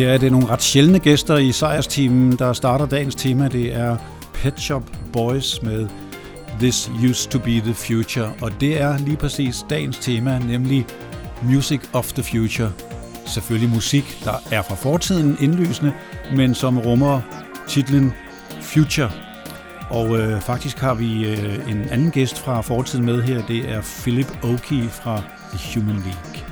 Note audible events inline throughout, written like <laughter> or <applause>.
Her er det nogle ret sjældne gæster i sejrsteamen, der starter dagens tema. Det er Pet Shop Boys med This Used to Be the Future. Og det er lige præcis dagens tema, nemlig Music of the Future. Selvfølgelig musik, der er fra fortiden indlysende, men som rummer titlen Future. Og øh, faktisk har vi øh, en anden gæst fra fortiden med her. Det er Philip Oki fra The Human League.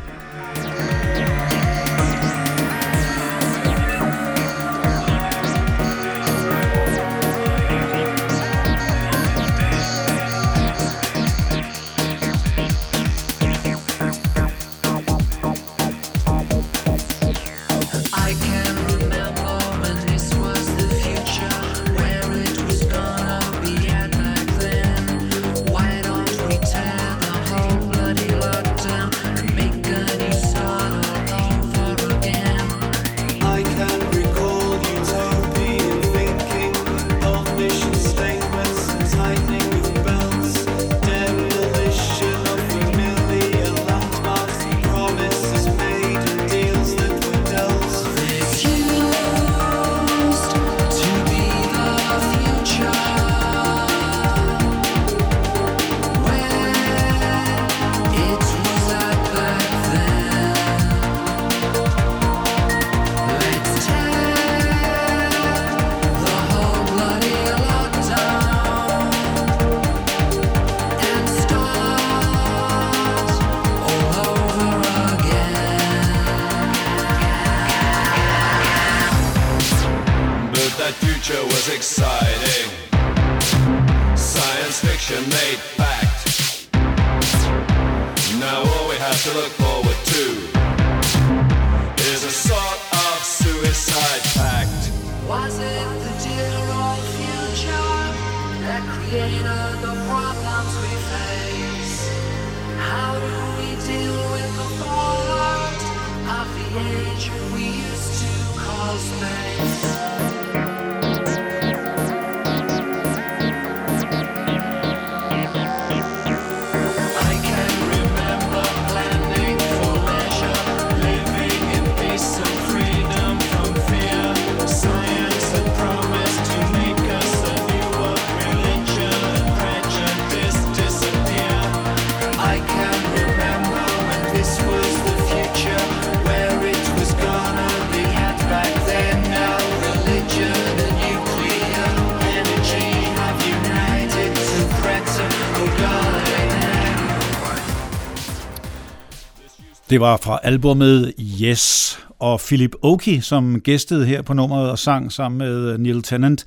Det var fra albumet Yes, og Philip Oki, som gæstede her på nummeret og sang sammen med øh, Neil Tennant,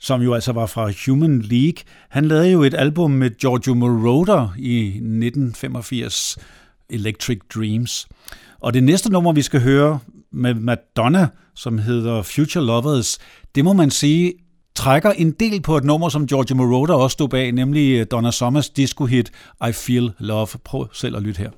som jo altså var fra Human League. Han lavede jo et album med Giorgio Moroder i 1985, Electric Dreams. Og det næste nummer, vi skal høre med Madonna, som hedder Future Lovers, det må man sige trækker en del på et nummer, som Giorgio Moroder også stod bag, nemlig øh, Donna Summers disco-hit I Feel Love. Prøv selv at lytte her.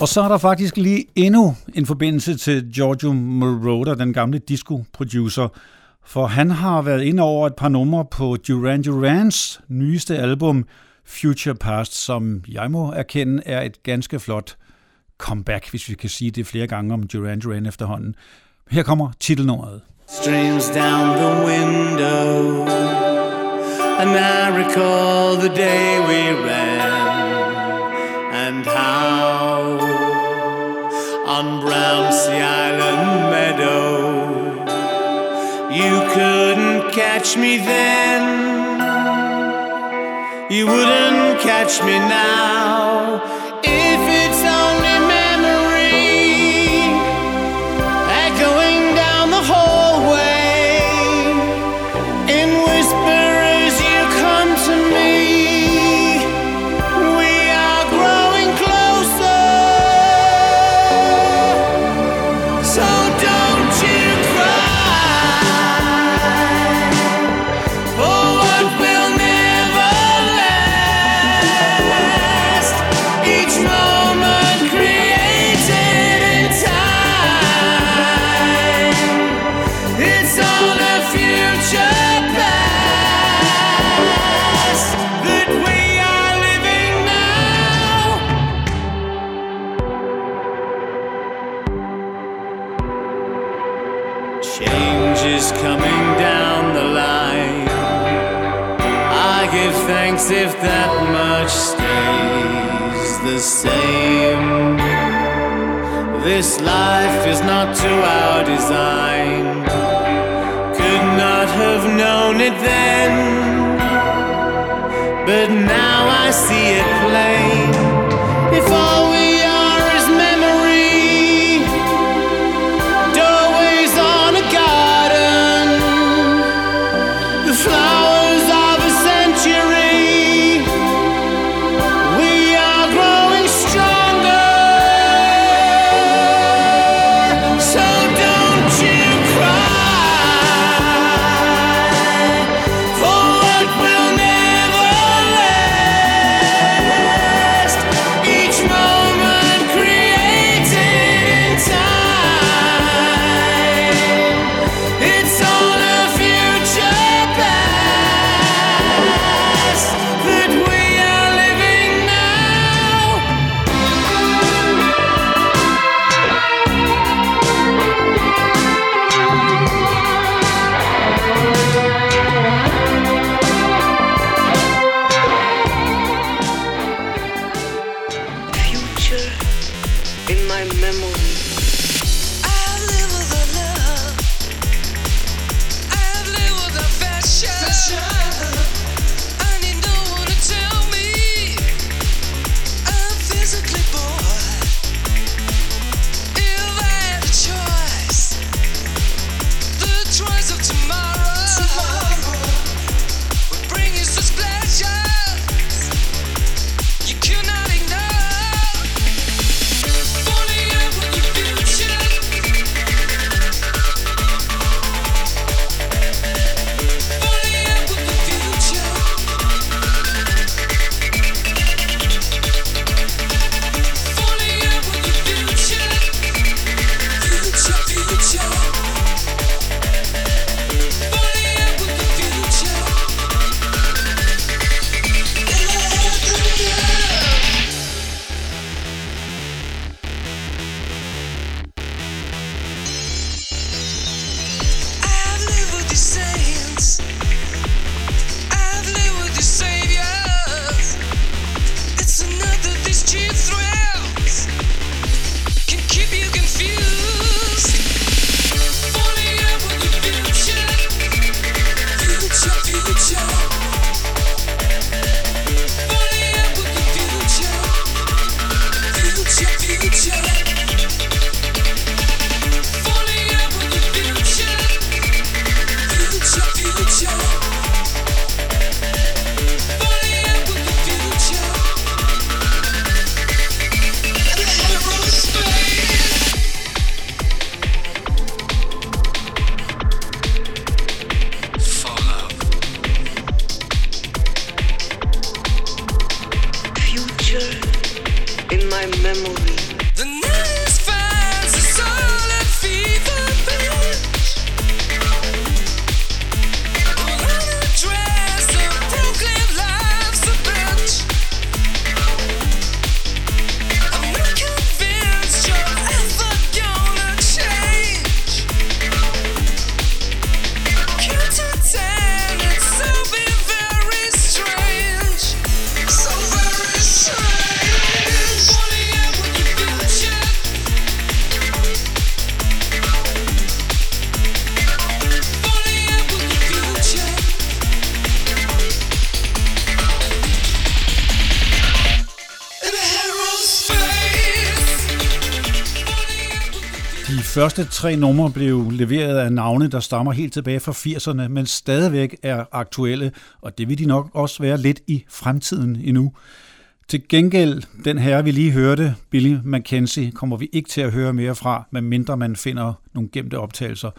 Og så er der faktisk lige endnu en forbindelse til Giorgio Moroder, den gamle disco-producer, for han har været ind over et par numre på Duran Durans nyeste album Future Past, som jeg må erkende er et ganske flot comeback, hvis vi kan sige det flere gange om Duran Duran efterhånden. Her kommer titelnummeret. Streams down the window And I recall the day we ran and how on sea Island meadow. You couldn't catch me then, you wouldn't catch me now. if that much stays the same. This life is not to our design. Could not have known it then, but now I see it plain. If all we første tre numre blev leveret af navne, der stammer helt tilbage fra 80'erne, men stadigvæk er aktuelle, og det vil de nok også være lidt i fremtiden endnu. Til gengæld, den herre vi lige hørte, Billy McKenzie, kommer vi ikke til at høre mere fra, medmindre man finder nogle gemte optagelser.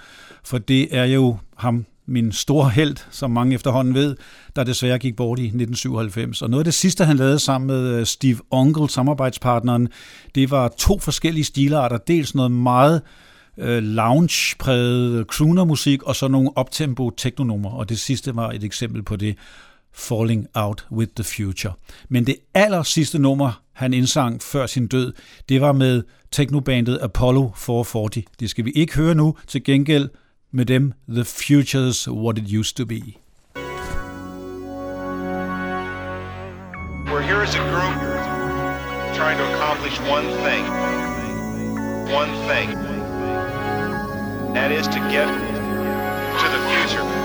For det er jo ham, min store held, som mange efterhånden ved, der desværre gik bort i 1997. Og noget af det sidste, han lavede sammen med øh, Steve Onkel, samarbejdspartneren, det var to forskellige stilarter. Dels noget meget øh, lounge-præget øh, crooner-musik, og så nogle optempo teknonummer, og det sidste var et eksempel på det, Falling Out With The Future. Men det aller sidste nummer, han indsang før sin død, det var med teknobandet Apollo 440. Det skal vi ikke høre nu, til gengæld med dem The Futures What It Used To Be. We're here as a group trying to accomplish one thing. One thing. that is to get to the future.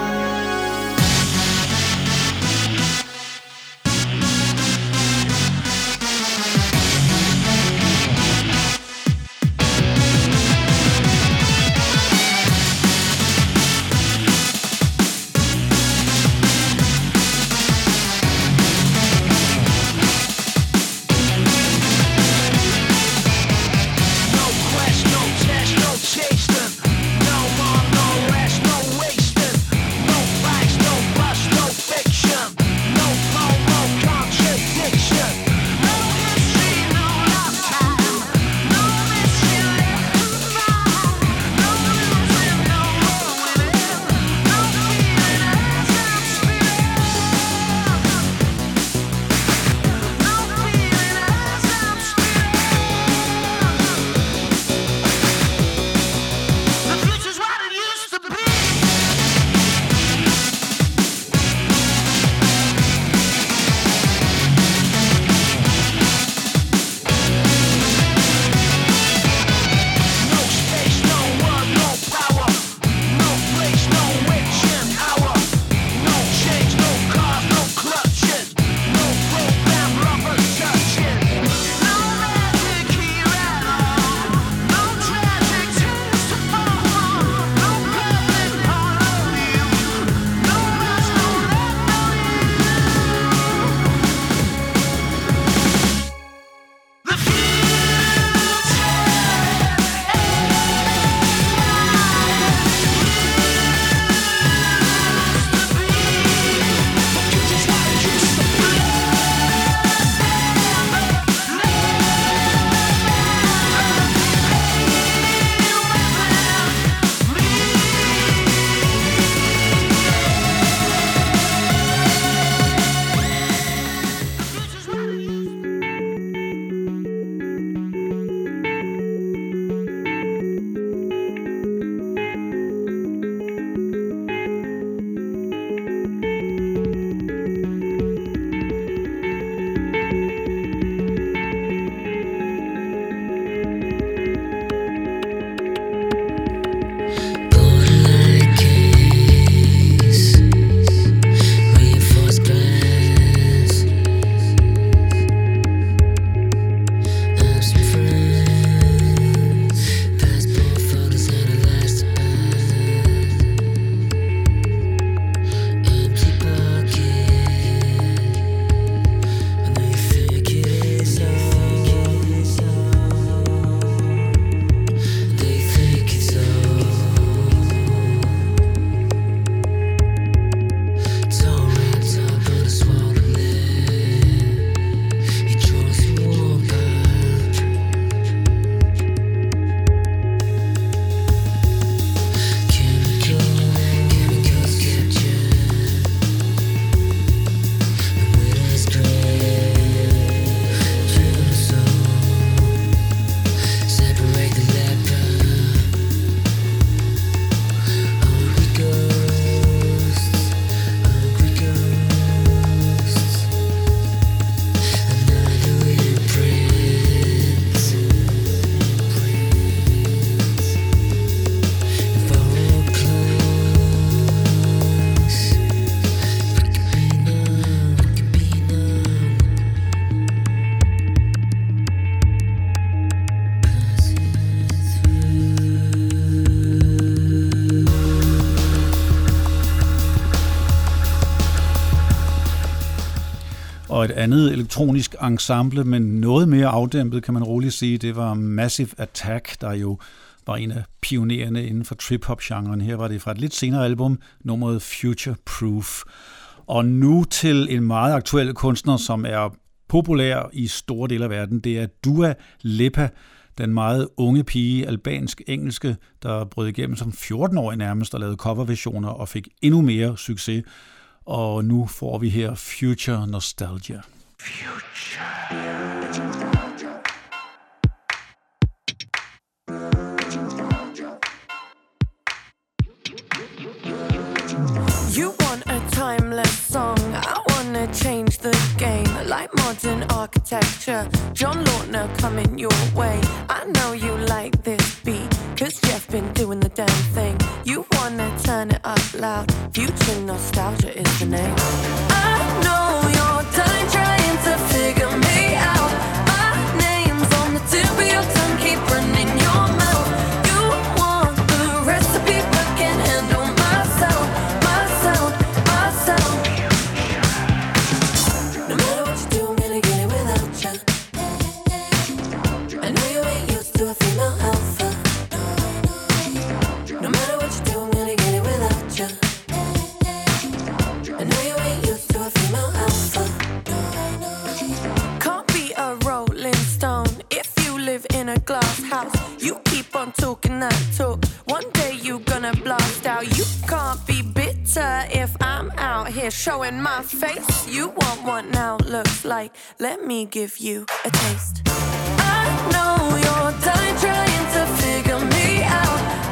andet elektronisk ensemble, men noget mere afdæmpet, kan man roligt sige. Det var Massive Attack, der jo var en af pionerende inden for trip-hop-genren. Her var det fra et lidt senere album, nummeret Future Proof. Og nu til en meget aktuel kunstner, som er populær i store dele af verden. Det er Dua Lipa, den meget unge pige, albansk-engelske, der brød igennem som 14-årig nærmest og lavede coverversioner og fik endnu mere succes. Og nu får vi her Future Nostalgia. Future. You want a timeless song. I wanna change the game like modern architecture. John Lautner coming your way. I know you like this beat, cause Jeff been doing the damn thing. You wanna turn it up loud. Future nostalgia is the name. I know. on talking that talk. One day you gonna blast out. You can't be bitter if I'm out here showing my face. You want what now looks like. Let me give you a taste. I know you're dying trying to figure me out.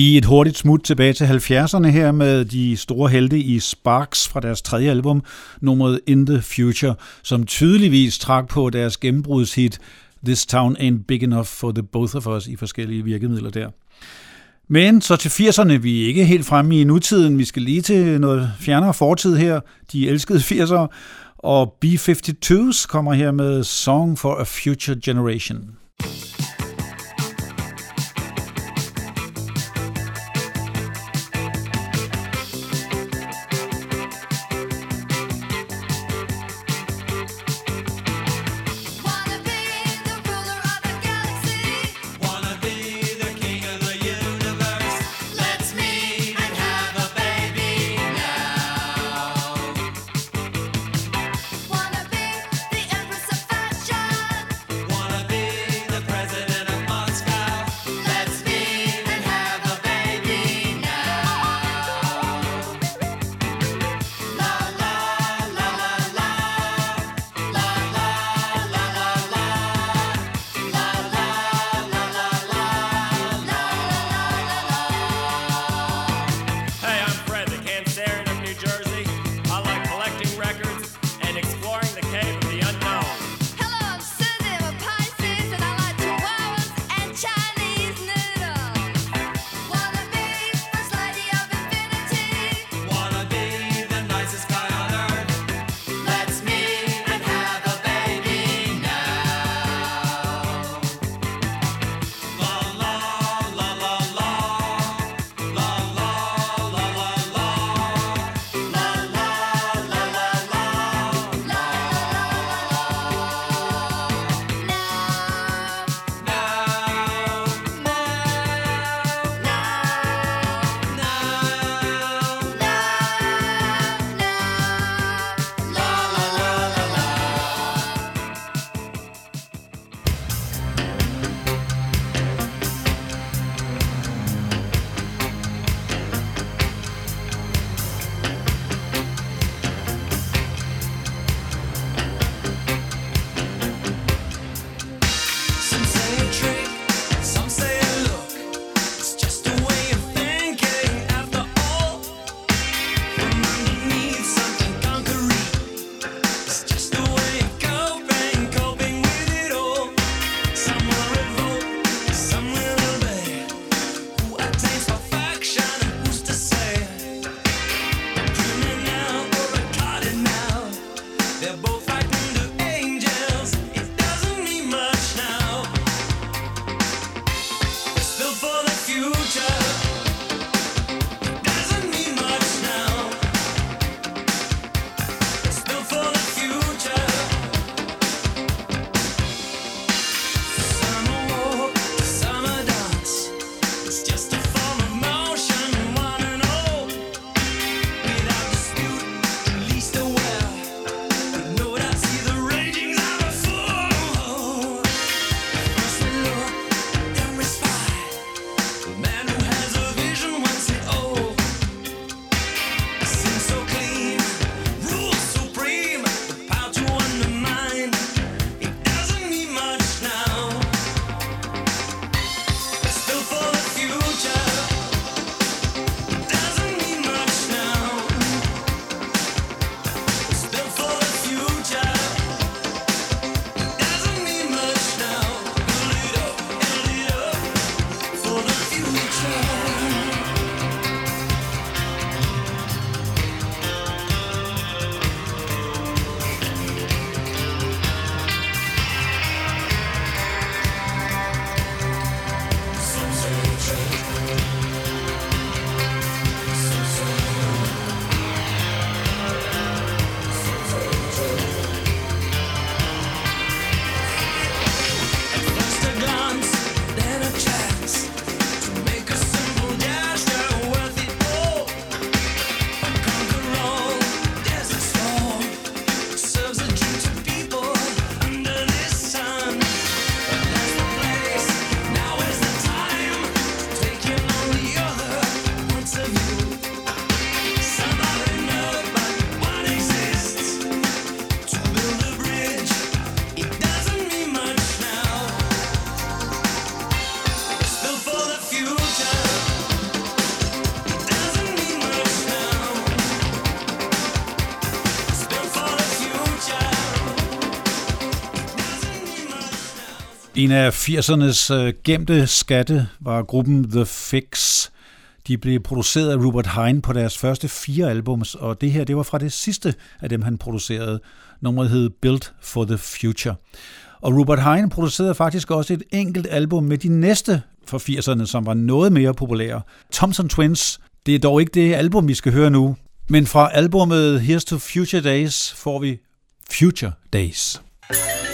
Lige et hurtigt smut tilbage til 70'erne her med de store helte i Sparks fra deres tredje album, nummeret In The Future, som tydeligvis trak på deres gennembrudshit This Town Ain't Big Enough for the Both of Us i forskellige virkemidler der. Men så til 80'erne, vi er ikke helt fremme i nutiden, vi skal lige til noget fjernere fortid her, de elskede 80'ere, og B-52's kommer her med Song for a Future Generation. En af 80'ernes øh, gemte skatte var gruppen The Fix. De blev produceret af Rupert Hein på deres første fire albums, og det her det var fra det sidste af dem, han producerede. Nummeret hed Built for the Future. Og Rupert Hein producerede faktisk også et enkelt album med de næste fra 80'erne, som var noget mere populære. Thompson Twins, det er dog ikke det album, vi skal høre nu, men fra albumet Here's to Future Days får vi Future Days. thank you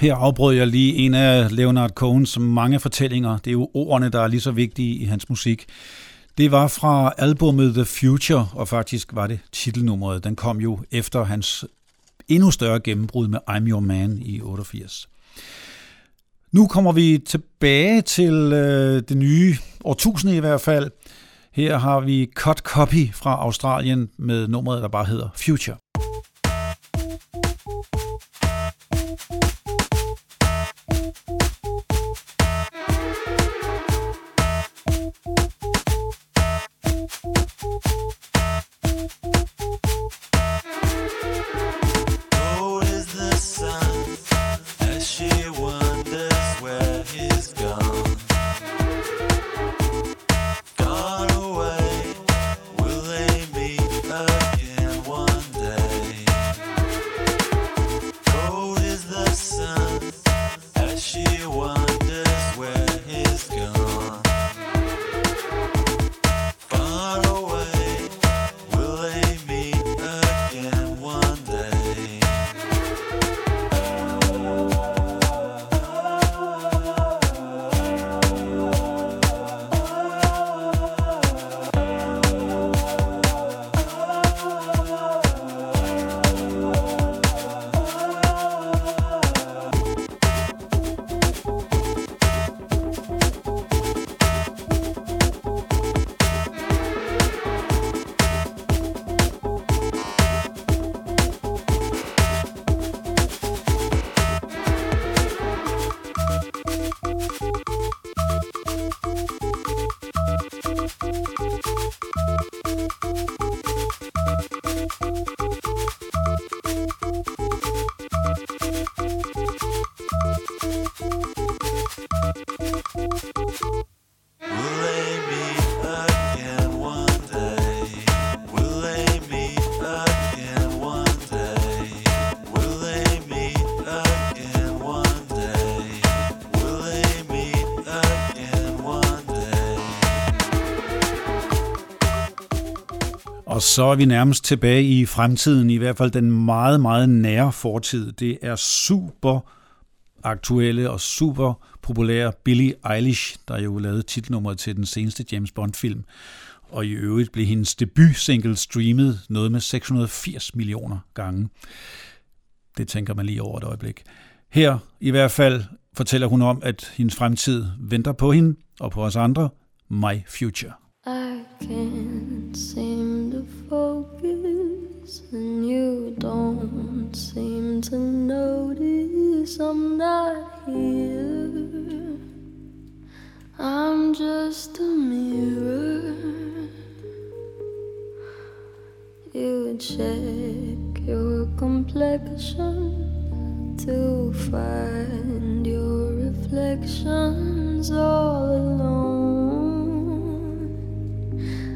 her afbrød jeg lige en af Leonard Cohens mange fortællinger. Det er jo ordene, der er lige så vigtige i hans musik. Det var fra albumet The Future, og faktisk var det titelnummeret. Den kom jo efter hans endnu større gennembrud med I'm Your Man i 88. Nu kommer vi tilbage til øh, det nye årtusinde i hvert fald. Her har vi Cut Copy fra Australien med nummeret, der bare hedder Future. Og så er vi nærmest tilbage i fremtiden, i hvert fald den meget, meget nære fortid. Det er super aktuelle og super populære Billie Eilish, der jo lavede titelnummeret til den seneste James Bond-film. Og i øvrigt blev hendes debut-single streamet noget med 680 millioner gange. Det tænker man lige over et øjeblik. Her i hvert fald fortæller hun om, at hendes fremtid venter på hende og på os andre. My Future. I can't seem to focus, and you don't seem to notice I'm not here. I'm just a mirror. You check your complexion to find your reflections all alone.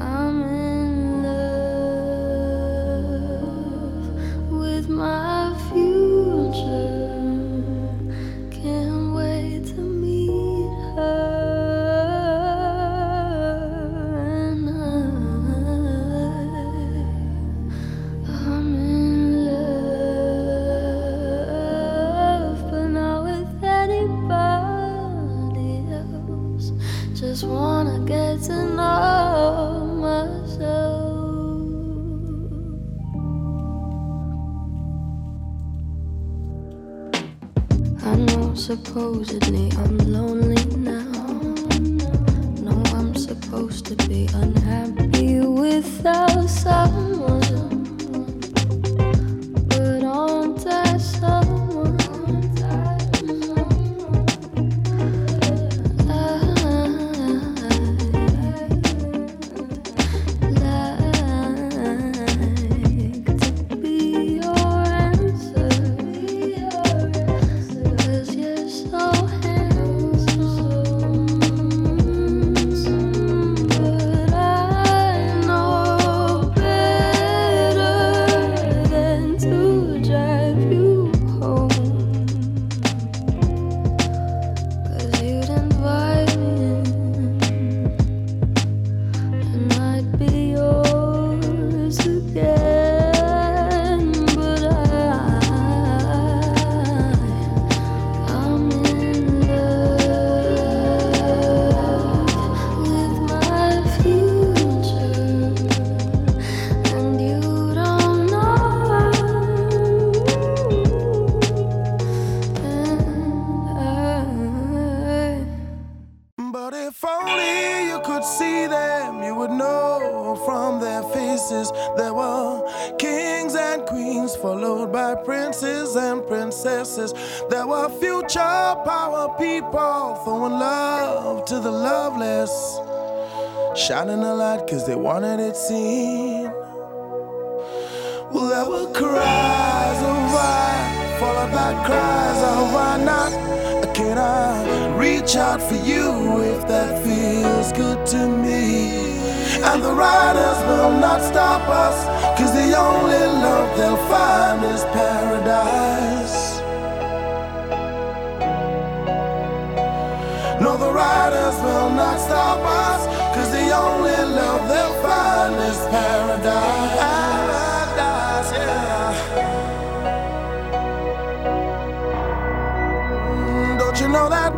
I'm in supposedly I'm loveless. Shining a light cause they wanted it seen. Will ever cries of why, followed by cries of why not? Can I reach out for you if that feels good to me? And the riders will not stop us, cause the only love they'll find is paradise. riders will not stop us, cause the only love they'll find is paradise. Mm, don't you know that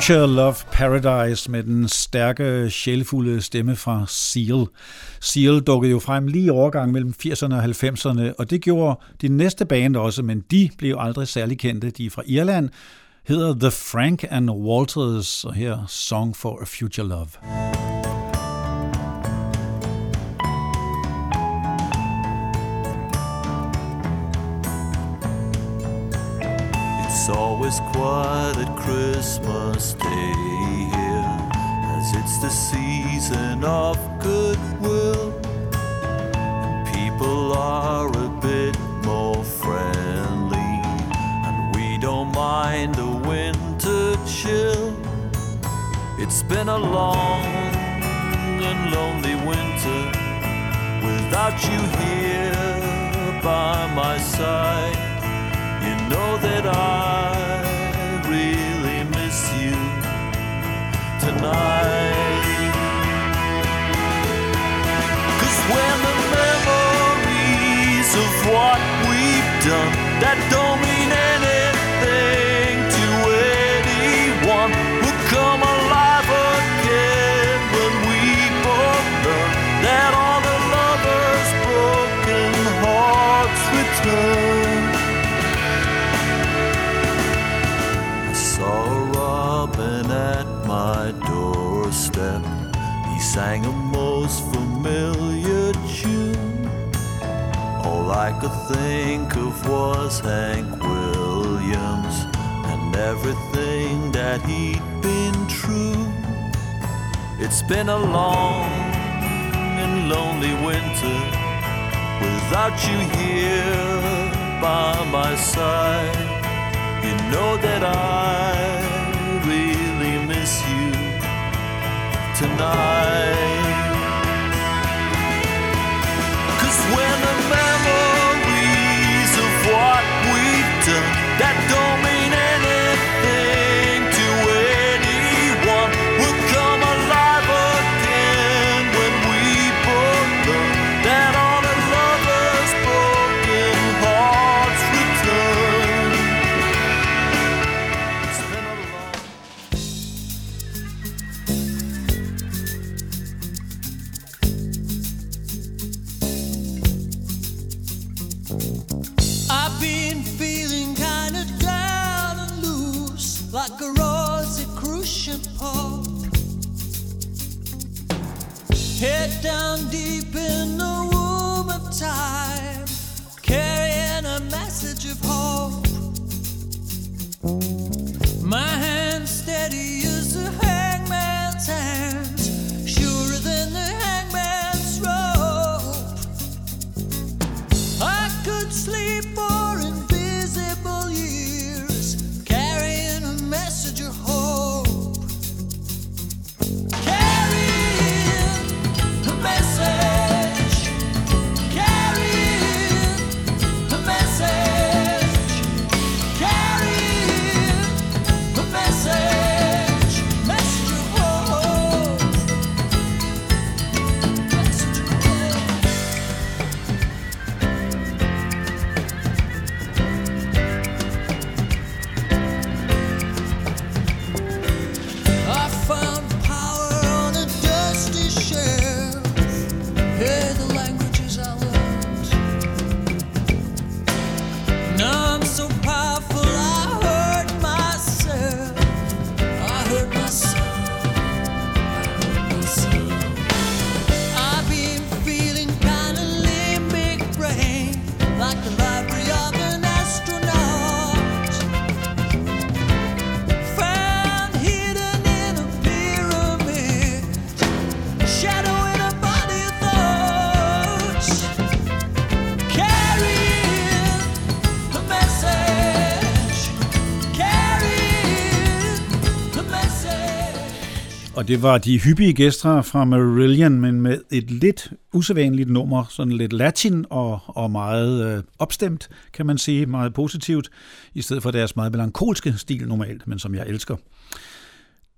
Future Love Paradise med den stærke, sjælfulde stemme fra Seal. Seal dukkede jo frem lige i overgang mellem 80'erne og 90'erne, og det gjorde de næste band også, men de blev aldrig særlig kendte. De er fra Irland, hedder The Frank and Walters, og her Song for a Future Love. It's always quiet at Christmas Day here, as it's the season of goodwill. And people are a bit more friendly, and we don't mind the winter chill. It's been a long and lonely winter without you here by my side. Know that I really miss you tonight. Cause when the memories of what we've done could think of was Hank Williams and everything that he'd been true. It's been a long and lonely winter without you here by my side. You know that I really miss you tonight. det var de hyppige gæster fra Marillion, men med et lidt usædvanligt nummer, sådan lidt latin og, og meget øh, opstemt, kan man sige, meget positivt, i stedet for deres meget melankolske stil normalt, men som jeg elsker.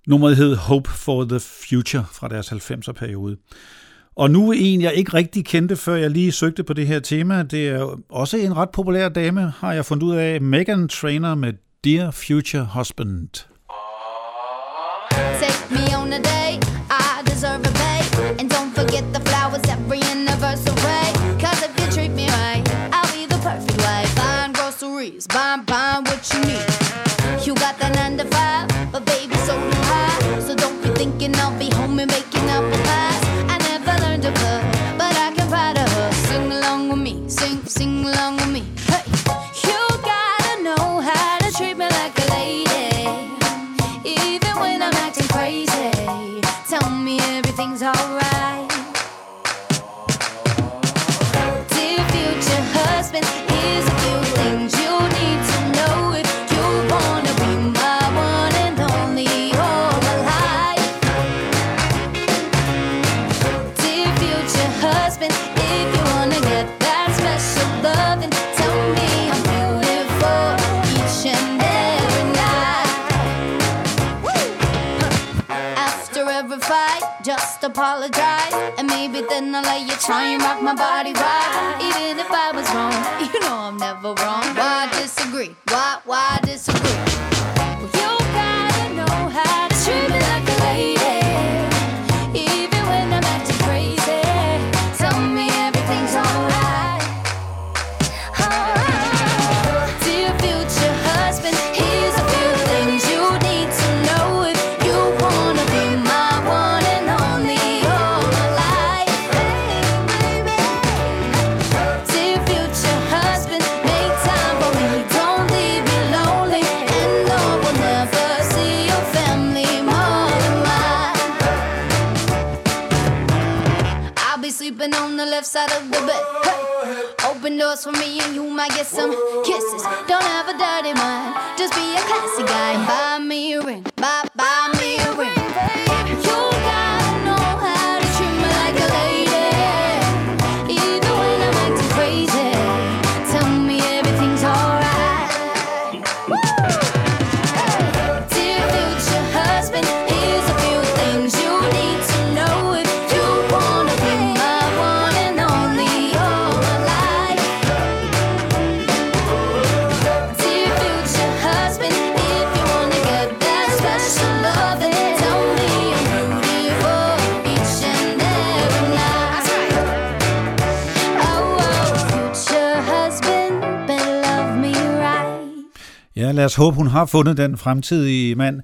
Nummeret hed Hope for the Future fra deres 90'er-periode. Og nu en, jeg ikke rigtig kendte, før jeg lige søgte på det her tema. Det er også en ret populær dame, har jeg fundet ud af. Megan Trainer med Dear Future Husband. is buying, buying what you need. You got that nine to five, but baby, so do I. So don't be thinking I'll be home and making apple pies. I never learned to cook, but I can fight a her. Sing along with me, sing, sing along apologize. And maybe then I'll let you try and rock my body right. Even if I was wrong, <laughs> you know I'm never wrong. Why disagree? Why, why disagree? left side of the bed. Hey. Open doors for me and you might get some kisses. Don't have a dirty mind, just be a classy guy. Buy me a ring, buy lad os håbe, hun har fundet den fremtidige mand.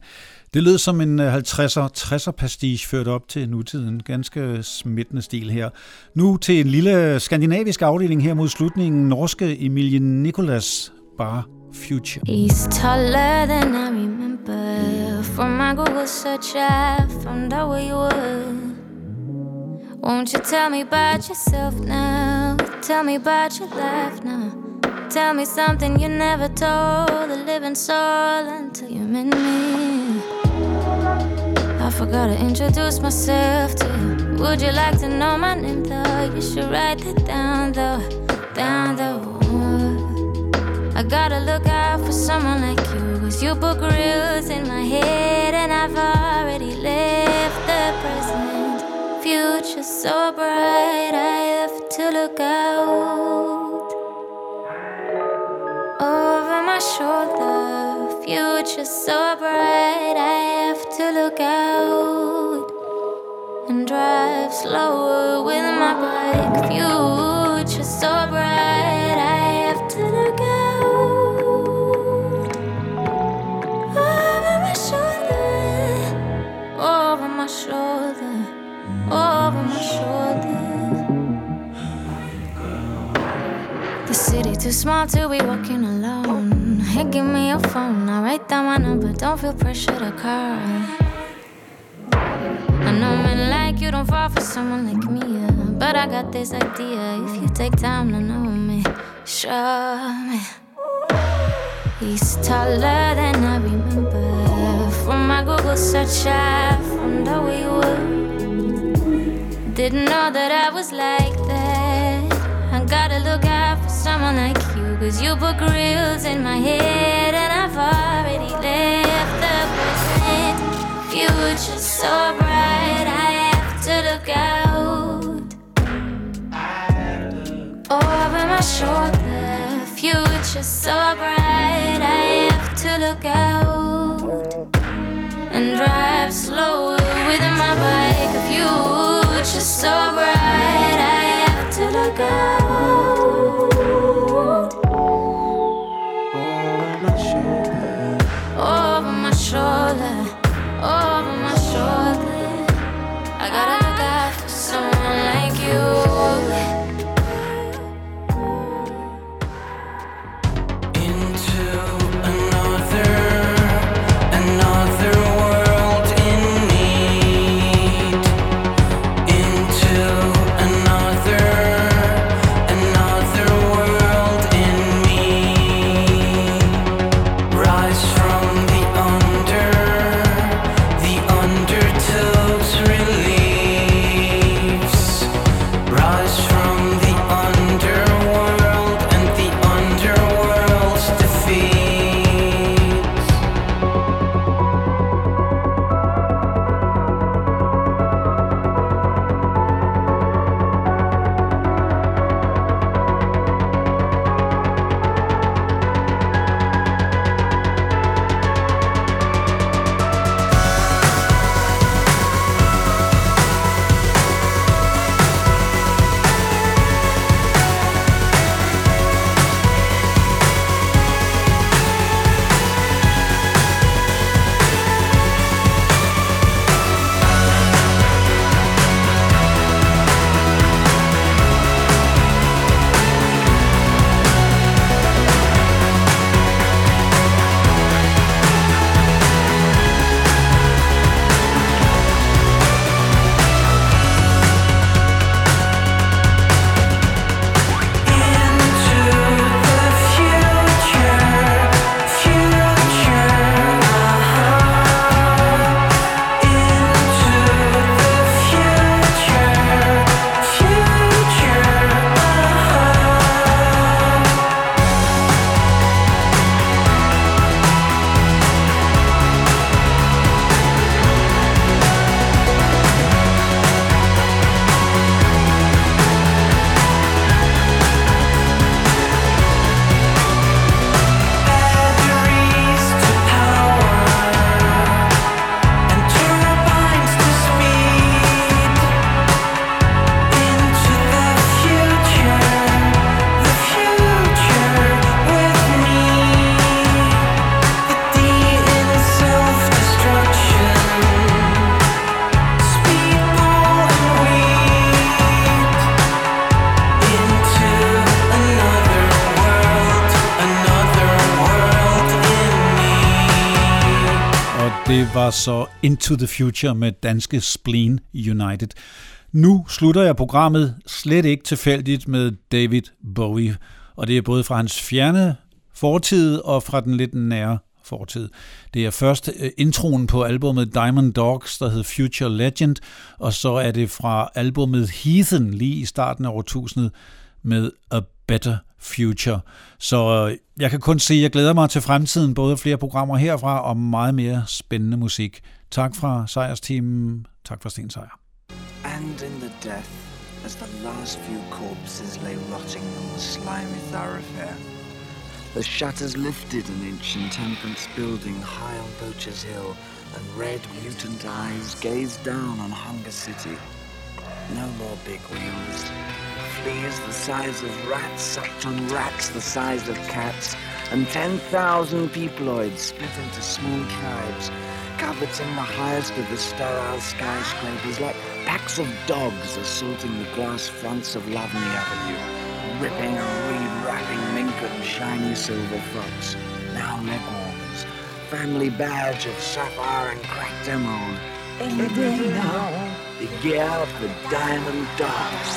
Det lød som en 50'er, øh, 60'er pastiche ført op til nutiden. Ganske smittende stil her. Nu til en lille skandinavisk afdeling her mod slutningen. Norske Emilie Nicolas Bar Future. He's taller than I remember From my Google search I found out where you were Won't you tell me about yourself now Tell me about your life now Tell me something you never told the living soul until you met me. I forgot to introduce myself to you. Would you like to know my name though? You should write that down though, down though. I gotta look out for someone like you. Cause you book reels in my head and I've already lived the present. Future so bright, I have to look out. Over my shoulder, future so bright, I have to look out and drive slower with my bike. Future so bright, I have to look out. Over my shoulder, over my shoulder. too small to be walking alone. Hey, give me your phone. I'll write down my number. Don't feel pressure to call. I know men like you don't fall for someone like me. Yeah. But I got this idea. If you take time to know me, show me. He's taller than I remember. From my Google search, I found out we were. Didn't know that I was like that. I gotta look out someone like you. Cause you put grills in my head, and I've already left the present. Future's so bright, I have to look out. Over my shoulder, future's so bright, I have to look out. And drive slower with my bike, future's so bright, I have to look out. var så Into the Future med danske Spleen United. Nu slutter jeg programmet slet ikke tilfældigt med David Bowie, og det er både fra hans fjerne fortid og fra den lidt nære fortid. Det er først øh, introen på albumet Diamond Dogs, der hed Future Legend, og så er det fra albumet Heathen lige i starten af årtusindet med A Better Future. Så øh, jeg kan kun sige, at jeg glæder mig til fremtiden, både flere programmer herfra og meget mere spændende musik. Tak fra Sejrsteamen. Tak for Sten Sejr. And in the death, as the last few corpses lay rotting on the slimy thoroughfare, the shutters lifted an ancient temperance building high on Poacher's Hill, and red mutant eyes gazed down on Hunger City. No more big wheels. Fleas the size of rats sucked on rats the size of cats. And 10,000 peopleoids split into small tribes, in the highest of the sterile skyscrapers like packs of dogs assaulting the glass fronts of Lovney Avenue, ripping and re-wrapping mink and shiny silver frocks, now legworms, family badge of sapphire and cracked emerald. In the day now. The get of the diamond dogs.